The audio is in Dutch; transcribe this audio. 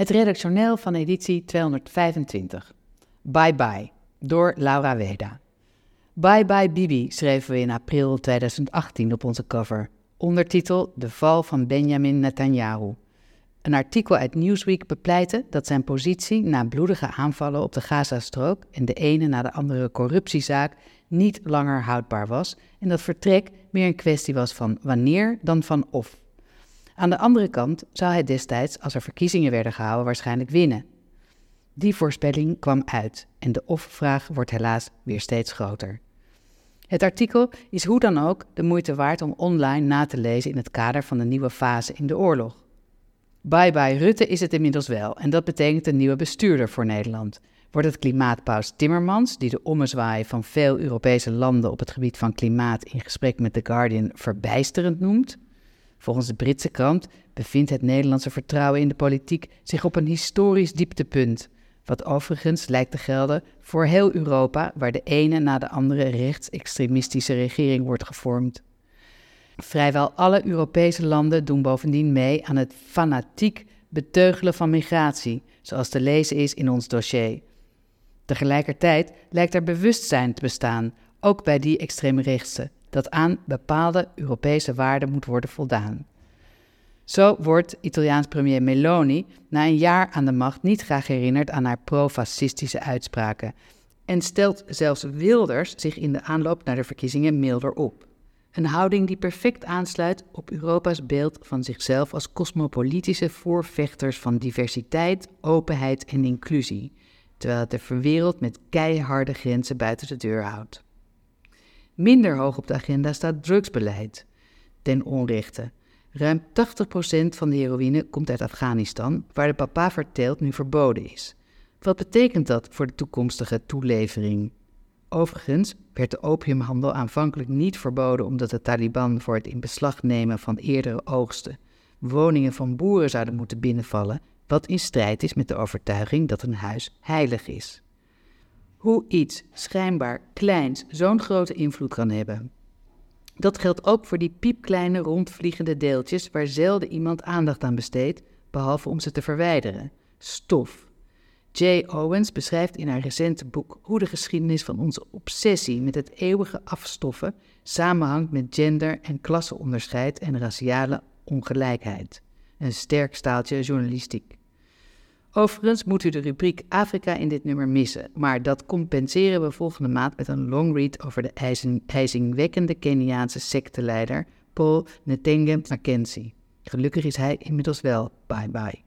Het redactioneel van editie 225. Bye Bye, door Laura Weda. Bye Bye Bibi schreven we in april 2018 op onze cover. Ondertitel De val van Benjamin Netanyahu. Een artikel uit Newsweek bepleitte dat zijn positie na bloedige aanvallen op de Gazastrook en de ene na de andere corruptiezaak niet langer houdbaar was en dat vertrek meer een kwestie was van wanneer dan van of. Aan de andere kant zou hij destijds, als er verkiezingen werden gehouden, waarschijnlijk winnen. Die voorspelling kwam uit en de of-vraag wordt helaas weer steeds groter. Het artikel is hoe dan ook de moeite waard om online na te lezen in het kader van de nieuwe fase in de oorlog. Bye bye Rutte is het inmiddels wel en dat betekent een nieuwe bestuurder voor Nederland. Wordt het klimaatpaus Timmermans, die de ommezwaai van veel Europese landen op het gebied van klimaat in gesprek met The Guardian verbijsterend noemt? Volgens de Britse krant bevindt het Nederlandse vertrouwen in de politiek zich op een historisch dieptepunt. Wat overigens lijkt te gelden voor heel Europa, waar de ene na de andere rechtsextremistische regering wordt gevormd. Vrijwel alle Europese landen doen bovendien mee aan het fanatiek beteugelen van migratie, zoals te lezen is in ons dossier. Tegelijkertijd lijkt er bewustzijn te bestaan, ook bij die extreemrechtse, dat aan bepaalde Europese waarden moet worden voldaan. Zo wordt Italiaans premier Meloni na een jaar aan de macht niet graag herinnerd aan haar pro-fascistische uitspraken en stelt zelfs Wilders zich in de aanloop naar de verkiezingen milder op. Een houding die perfect aansluit op Europa's beeld van zichzelf als cosmopolitische voorvechters van diversiteit, openheid en inclusie, terwijl het de verwereld met keiharde grenzen buiten de deur houdt. Minder hoog op de agenda staat drugsbeleid. Ten onrechte. Ruim 80% van de heroïne komt uit Afghanistan, waar de papa verteelt nu verboden is. Wat betekent dat voor de toekomstige toelevering? Overigens werd de opiumhandel aanvankelijk niet verboden omdat de Taliban voor het in beslag nemen van eerdere oogsten woningen van boeren zouden moeten binnenvallen, wat in strijd is met de overtuiging dat een huis heilig is. Hoe iets schijnbaar kleins zo'n grote invloed kan hebben. Dat geldt ook voor die piepkleine rondvliegende deeltjes waar zelden iemand aandacht aan besteedt, behalve om ze te verwijderen. Stof. Jay Owens beschrijft in haar recente boek hoe de geschiedenis van onze obsessie met het eeuwige afstoffen samenhangt met gender- en klasseonderscheid en raciale ongelijkheid. Een sterk staaltje journalistiek. Overigens moet u de rubriek Afrika in dit nummer missen, maar dat compenseren we volgende maand met een longread over de ijzingwekkende Keniaanse secteleider Paul Ntenge Mackenzie. Gelukkig is hij inmiddels wel bye bye.